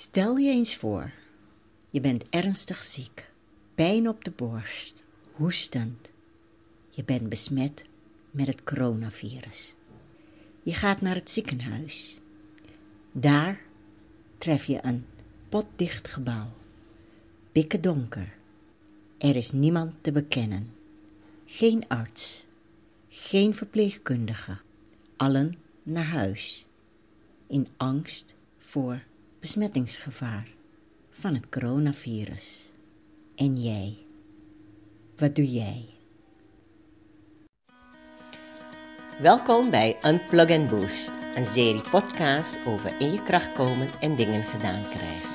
Stel je eens voor, je bent ernstig ziek, pijn op de borst, hoestend. Je bent besmet met het coronavirus. Je gaat naar het ziekenhuis. Daar tref je een potdicht gebouw, pikken donker. Er is niemand te bekennen, geen arts, geen verpleegkundige, allen naar huis, in angst voor besmettingsgevaar van het coronavirus. En jij, wat doe jij? Welkom bij Unplug and Boost, een serie podcasts over in je kracht komen en dingen gedaan krijgen.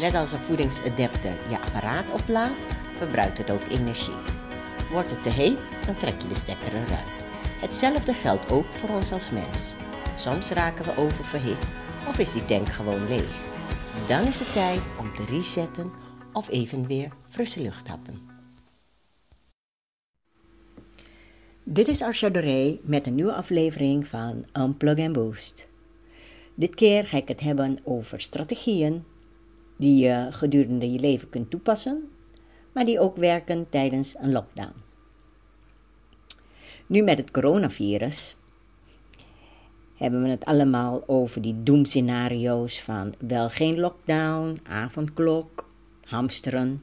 Net als een voedingsadapter je apparaat oplaadt, verbruikt het ook energie. Wordt het te heet, dan trek je de stekker eruit. Hetzelfde geldt ook voor ons als mens. Soms raken we oververhit of is die tank gewoon leeg? Dan is het tijd om te resetten of even weer frisse lucht happen. Dit is Arsha Doré met een nieuwe aflevering van Unplug and Boost. Dit keer ga ik het hebben over strategieën die je gedurende je leven kunt toepassen, maar die ook werken tijdens een lockdown. Nu met het coronavirus hebben we het allemaal over die doemscenario's van wel geen lockdown, avondklok, hamsteren,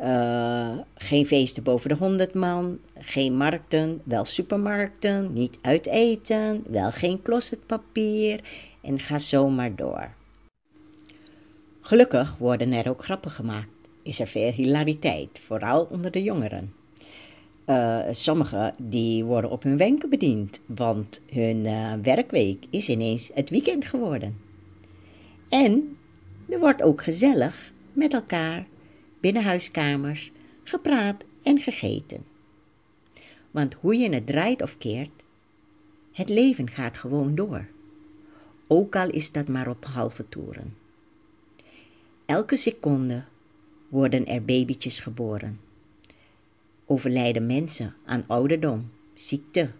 uh, geen feesten boven de 100 man, geen markten, wel supermarkten, niet uiteten, wel geen closetpapier en ga zo maar door. Gelukkig worden er ook grappen gemaakt. Is er veel hilariteit, vooral onder de jongeren. Uh, sommigen die worden op hun wenken bediend, want hun uh, werkweek is ineens het weekend geworden. En er wordt ook gezellig met elkaar binnen huiskamers gepraat en gegeten. Want hoe je het draait of keert, het leven gaat gewoon door. Ook al is dat maar op halve toeren. Elke seconde worden er babytjes geboren overlijden mensen aan ouderdom, ziekte,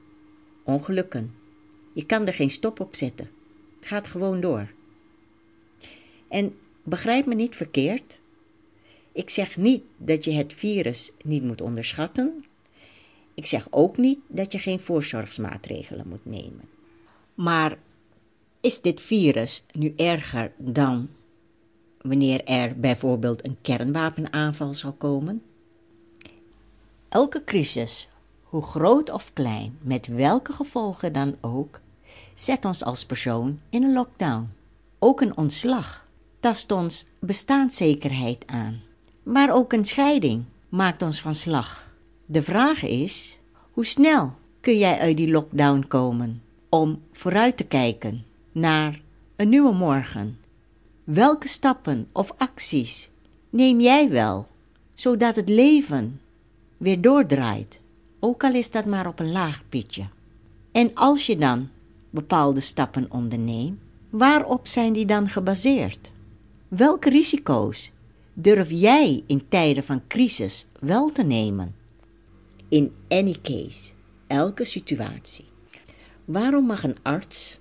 ongelukken. Je kan er geen stop op zetten. Het gaat gewoon door. En begrijp me niet verkeerd. Ik zeg niet dat je het virus niet moet onderschatten. Ik zeg ook niet dat je geen voorzorgsmaatregelen moet nemen. Maar is dit virus nu erger dan wanneer er bijvoorbeeld een kernwapenaanval zal komen? Elke crisis, hoe groot of klein, met welke gevolgen dan ook, zet ons als persoon in een lockdown. Ook een ontslag tast ons bestaanszekerheid aan. Maar ook een scheiding maakt ons van slag. De vraag is: hoe snel kun jij uit die lockdown komen om vooruit te kijken naar een nieuwe morgen? Welke stappen of acties neem jij wel, zodat het leven weer doordraait, ook al is dat maar op een laag pitje. En als je dan bepaalde stappen onderneemt, waarop zijn die dan gebaseerd? Welke risico's durf jij in tijden van crisis wel te nemen? In any case, elke situatie. Waarom mag een arts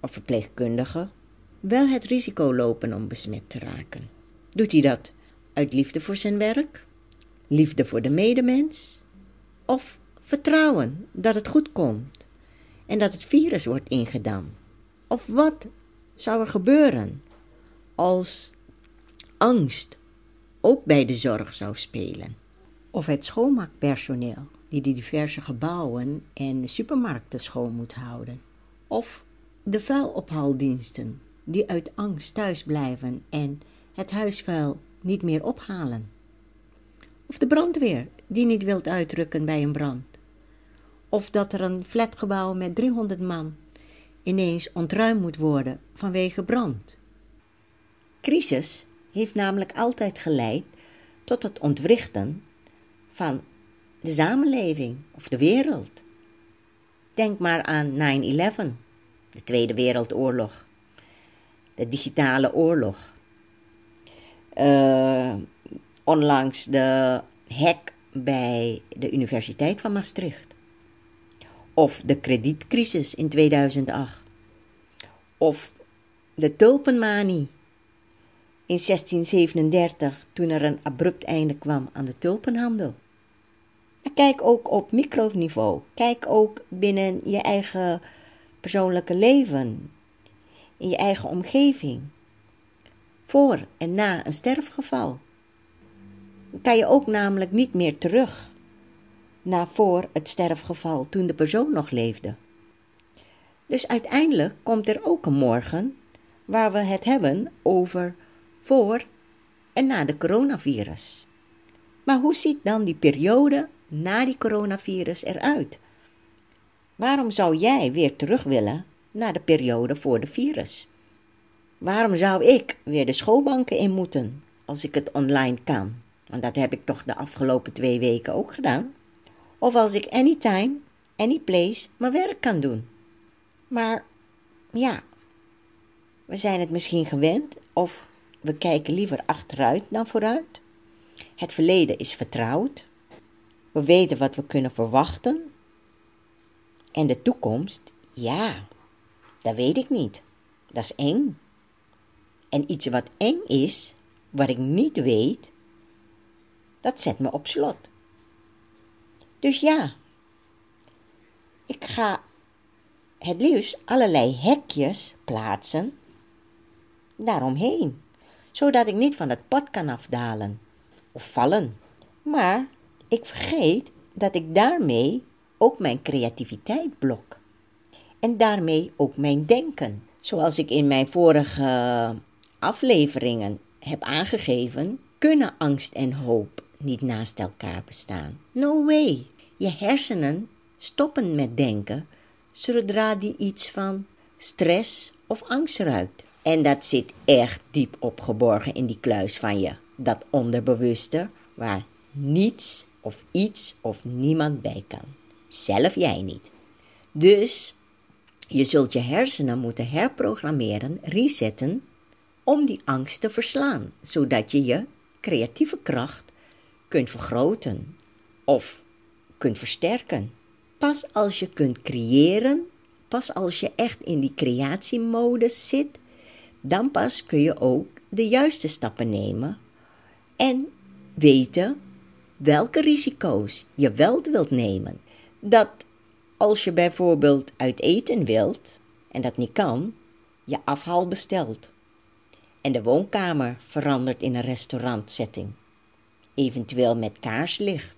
of verpleegkundige wel het risico lopen om besmet te raken? Doet hij dat uit liefde voor zijn werk? Liefde voor de medemens of vertrouwen dat het goed komt en dat het virus wordt ingedamd? Of wat zou er gebeuren als angst ook bij de zorg zou spelen? Of het schoonmaakpersoneel die de diverse gebouwen en supermarkten schoon moet houden? Of de vuilophaaldiensten die uit angst thuis blijven en het huisvuil niet meer ophalen? Of de brandweer die niet wilt uitrukken bij een brand. Of dat er een flatgebouw met 300 man ineens ontruimd moet worden vanwege brand. Crisis heeft namelijk altijd geleid tot het ontwrichten van de samenleving of de wereld. Denk maar aan 9-11, de Tweede Wereldoorlog, de digitale oorlog. Uh, onlangs de hack bij de Universiteit van Maastricht. Of de kredietcrisis in 2008. Of de tulpenmanie in 1637 toen er een abrupt einde kwam aan de tulpenhandel. Kijk ook op microniveau. Kijk ook binnen je eigen persoonlijke leven, in je eigen omgeving. Voor en na een sterfgeval. Kan je ook namelijk niet meer terug naar voor het sterfgeval toen de persoon nog leefde. Dus uiteindelijk komt er ook een morgen waar we het hebben over voor en na de coronavirus. Maar hoe ziet dan die periode na die coronavirus eruit? Waarom zou jij weer terug willen naar de periode voor de virus? Waarom zou ik weer de schoolbanken in moeten als ik het online kan? Want dat heb ik toch de afgelopen twee weken ook gedaan. Of als ik anytime, anyplace mijn werk kan doen. Maar ja, we zijn het misschien gewend of we kijken liever achteruit dan vooruit. Het verleden is vertrouwd. We weten wat we kunnen verwachten. En de toekomst, ja, dat weet ik niet. Dat is eng. En iets wat eng is, wat ik niet weet, dat zet me op slot. Dus ja, ik ga het liefst allerlei hekjes plaatsen daaromheen, zodat ik niet van het pad kan afdalen of vallen. Maar ik vergeet dat ik daarmee ook mijn creativiteit blok. En daarmee ook mijn denken. Zoals ik in mijn vorige afleveringen heb aangegeven, kunnen angst en hoop niet naast elkaar bestaan. No way. Je hersenen stoppen met denken zodra die iets van stress of angst ruikt. En dat zit echt diep opgeborgen in die kluis van je, dat onderbewuste, waar niets of iets of niemand bij kan. Zelf jij niet. Dus je zult je hersenen moeten herprogrammeren, resetten, om die angst te verslaan, zodat je je creatieve kracht kunt vergroten of kunt versterken. Pas als je kunt creëren, pas als je echt in die creatiemodus zit, dan pas kun je ook de juiste stappen nemen en weten welke risico's je wel wilt nemen. Dat als je bijvoorbeeld uit eten wilt en dat niet kan, je afhaal bestelt en de woonkamer verandert in een restaurantsetting. Eventueel met kaarslicht,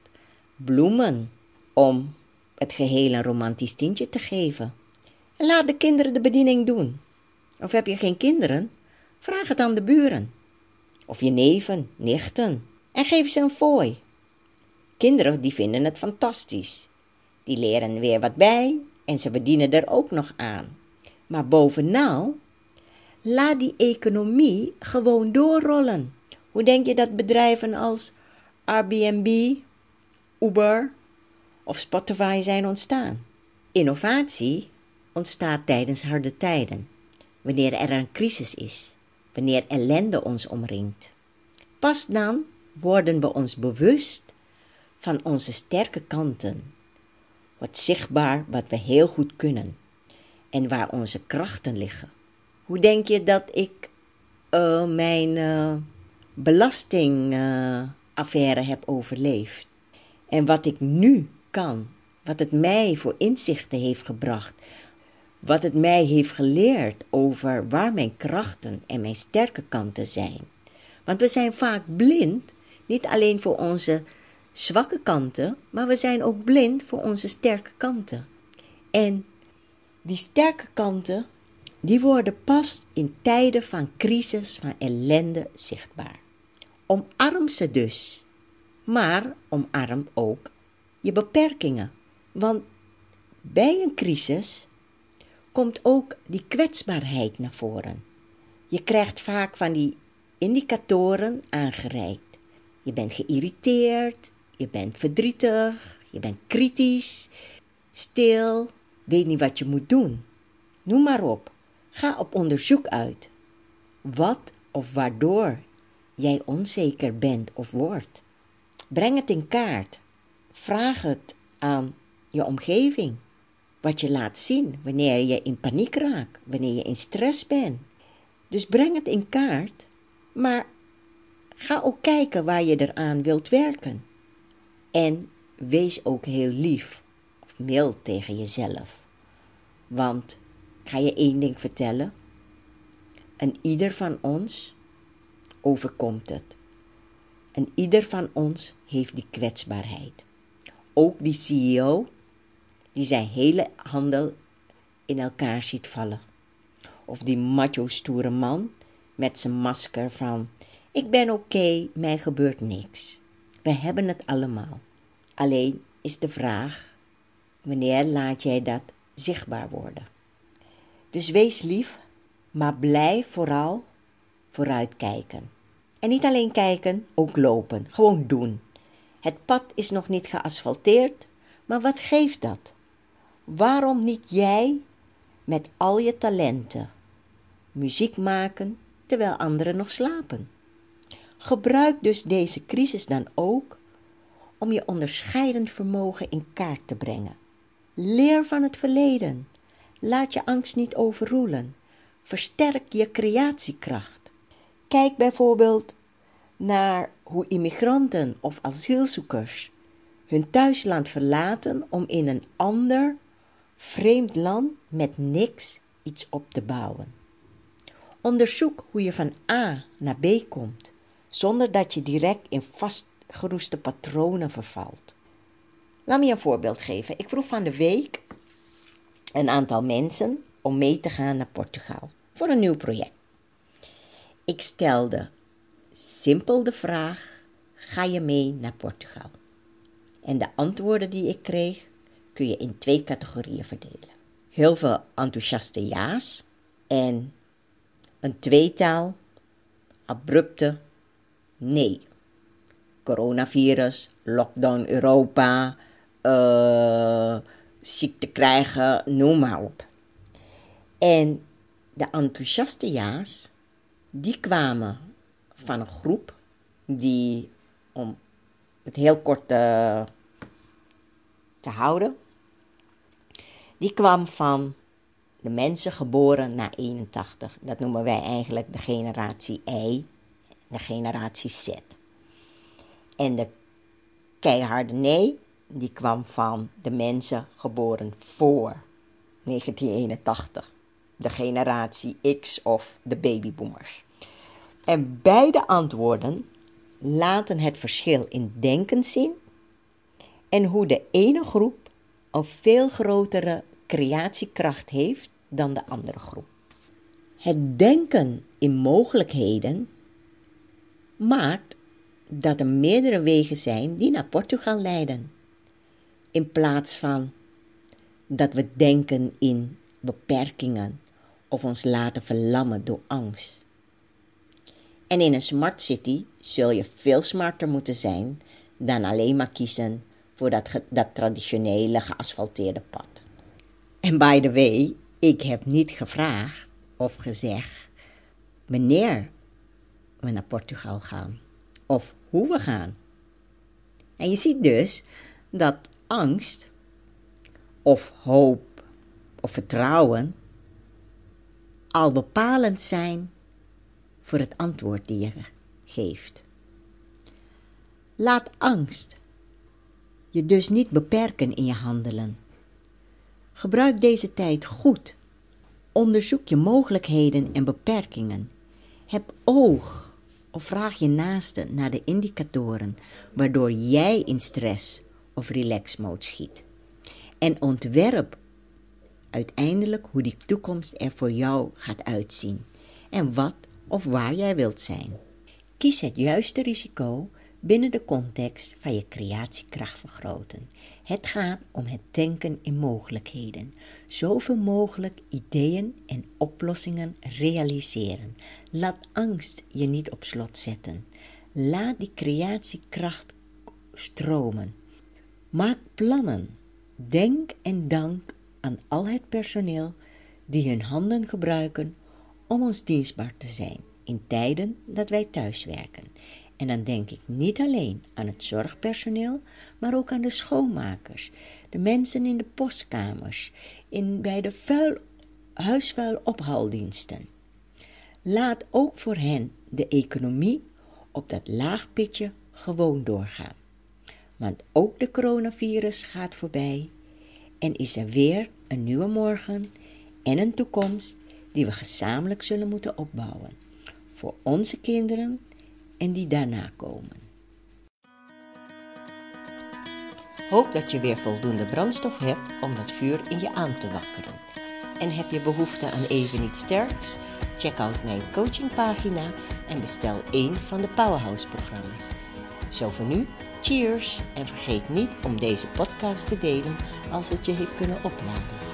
bloemen, om het geheel een romantisch tintje te geven. En laat de kinderen de bediening doen. Of heb je geen kinderen? Vraag het aan de buren. Of je neven, nichten. En geef ze een fooi. Kinderen die vinden het fantastisch. Die leren weer wat bij en ze bedienen er ook nog aan. Maar bovenal, laat die economie gewoon doorrollen. Hoe denk je dat bedrijven als Airbnb, Uber of Spotify zijn ontstaan? Innovatie ontstaat tijdens harde tijden, wanneer er een crisis is, wanneer ellende ons omringt. Pas dan worden we ons bewust van onze sterke kanten, wat zichtbaar wat we heel goed kunnen en waar onze krachten liggen. Hoe denk je dat ik uh, mijn uh, belastingaffaire uh, heb overleefd? En wat ik nu kan, wat het mij voor inzichten heeft gebracht, wat het mij heeft geleerd over waar mijn krachten en mijn sterke kanten zijn. Want we zijn vaak blind, niet alleen voor onze zwakke kanten, maar we zijn ook blind voor onze sterke kanten. En die sterke kanten, die worden pas in tijden van crisis, van ellende zichtbaar. Omarm ze dus, maar omarm ook je beperkingen. Want bij een crisis komt ook die kwetsbaarheid naar voren. Je krijgt vaak van die indicatoren aangereikt. Je bent geïrriteerd, je bent verdrietig, je bent kritisch, stil, weet niet wat je moet doen. Noem maar op. Ga op onderzoek uit. Wat of waardoor jij onzeker bent of wordt. Breng het in kaart. Vraag het aan je omgeving. Wat je laat zien wanneer je in paniek raakt, wanneer je in stress bent. Dus breng het in kaart Maar ga ook kijken waar je eraan wilt werken. En wees ook heel lief of mild tegen jezelf. Want ga je één ding vertellen. En ieder van ons overkomt het. En ieder van ons heeft die kwetsbaarheid. Ook die CEO die zijn hele handel in elkaar ziet vallen. Of die macho stoere man met zijn masker van ik ben oké, mij gebeurt niks. We hebben het allemaal. Alleen is de vraag wanneer laat jij dat zichtbaar worden. Dus wees lief, maar blijf vooral vooruitkijken. En niet alleen kijken, ook lopen. Gewoon doen. Het pad is nog niet geasfalteerd, maar wat geeft dat? Waarom niet jij met al je talenten muziek maken terwijl anderen nog slapen? Gebruik dus deze crisis dan ook om je onderscheidend vermogen in kaart te brengen. Leer van het verleden. Laat je angst niet overroelen. Versterk je creatiekracht. Kijk bijvoorbeeld naar hoe immigranten of asielzoekers hun thuisland verlaten om in een ander, vreemd land met niks iets op te bouwen. Onderzoek hoe je van A naar B komt, zonder dat je direct in vastgeroeste patronen vervalt. Laat me een voorbeeld geven. Ik vroeg van de week een aantal mensen om mee te gaan naar Portugal voor een nieuw project. Ik stelde simpel de vraag: ga je mee naar Portugal? En de antwoorden die ik kreeg kun je in twee categorieën verdelen. Heel veel enthousiaste ja's en een tweetaal abrupte nee. Coronavirus, lockdown Europa, uh, ziekte krijgen, noem maar op. En de enthousiaste ja's, die kwamen van een groep die, om het heel kort te, te houden, die kwam van de mensen geboren na 81. Dat noemen wij eigenlijk de generatie Y, de generatie Z. En de keiharde nee, die kwam van de mensen geboren voor 1981. De generatie X of de babyboomers. En beide antwoorden laten het verschil in denken zien en hoe de ene groep een veel grotere creatiekracht heeft dan de andere groep. Het denken in mogelijkheden maakt dat er meerdere wegen zijn die naar Portugal leiden. In plaats van dat we denken in beperkingen of ons laten verlammen door angst. En in een smart city zul je veel smarter moeten zijn dan alleen maar kiezen voor dat, dat traditionele geasfalteerde pad. En by the way, ik heb niet gevraagd of gezegd wanneer we naar Portugal gaan of hoe we gaan. En je ziet dus dat angst of hoop of vertrouwen al bepalend zijn voor het antwoord die je geeft. Laat angst je dus niet beperken in je handelen. Gebruik deze tijd goed. Onderzoek je mogelijkheden en beperkingen. Heb oog of vraag je naaste naar de indicatoren waardoor jij in stress of relax mode schiet. En ontwerp uiteindelijk hoe die toekomst er voor jou gaat uitzien en wat of waar jij wilt zijn. Kies het juiste risico binnen de context van je creatiekracht vergroten. Het gaat om het denken in mogelijkheden. Zoveel mogelijk ideeën en oplossingen realiseren. Laat angst je niet op slot zetten. Laat die creatiekracht stromen. Maak plannen. Denk en dank aan al het personeel die hun handen gebruiken om ons dienstbaar te zijn in tijden dat wij thuiswerken. En dan denk ik niet alleen aan het zorgpersoneel, maar ook aan de schoonmakers, de mensen in de postkamers, in, bij de vuil, huisvuilophaaldiensten. Laat ook voor hen de economie op dat laagpitje gewoon doorgaan. Want ook de coronavirus gaat voorbij en is er weer een nieuwe morgen en een toekomst die we gezamenlijk zullen moeten opbouwen. Voor onze kinderen en die daarna komen. Hoop dat je weer voldoende brandstof hebt om dat vuur in je aan te wakkeren. En heb je behoefte aan even iets sterks? Check out mijn coachingpagina en bestel één van de Powerhouse-programma's. Zo voor nu, cheers! En vergeet niet om deze podcast te delen als het je heeft kunnen opladen.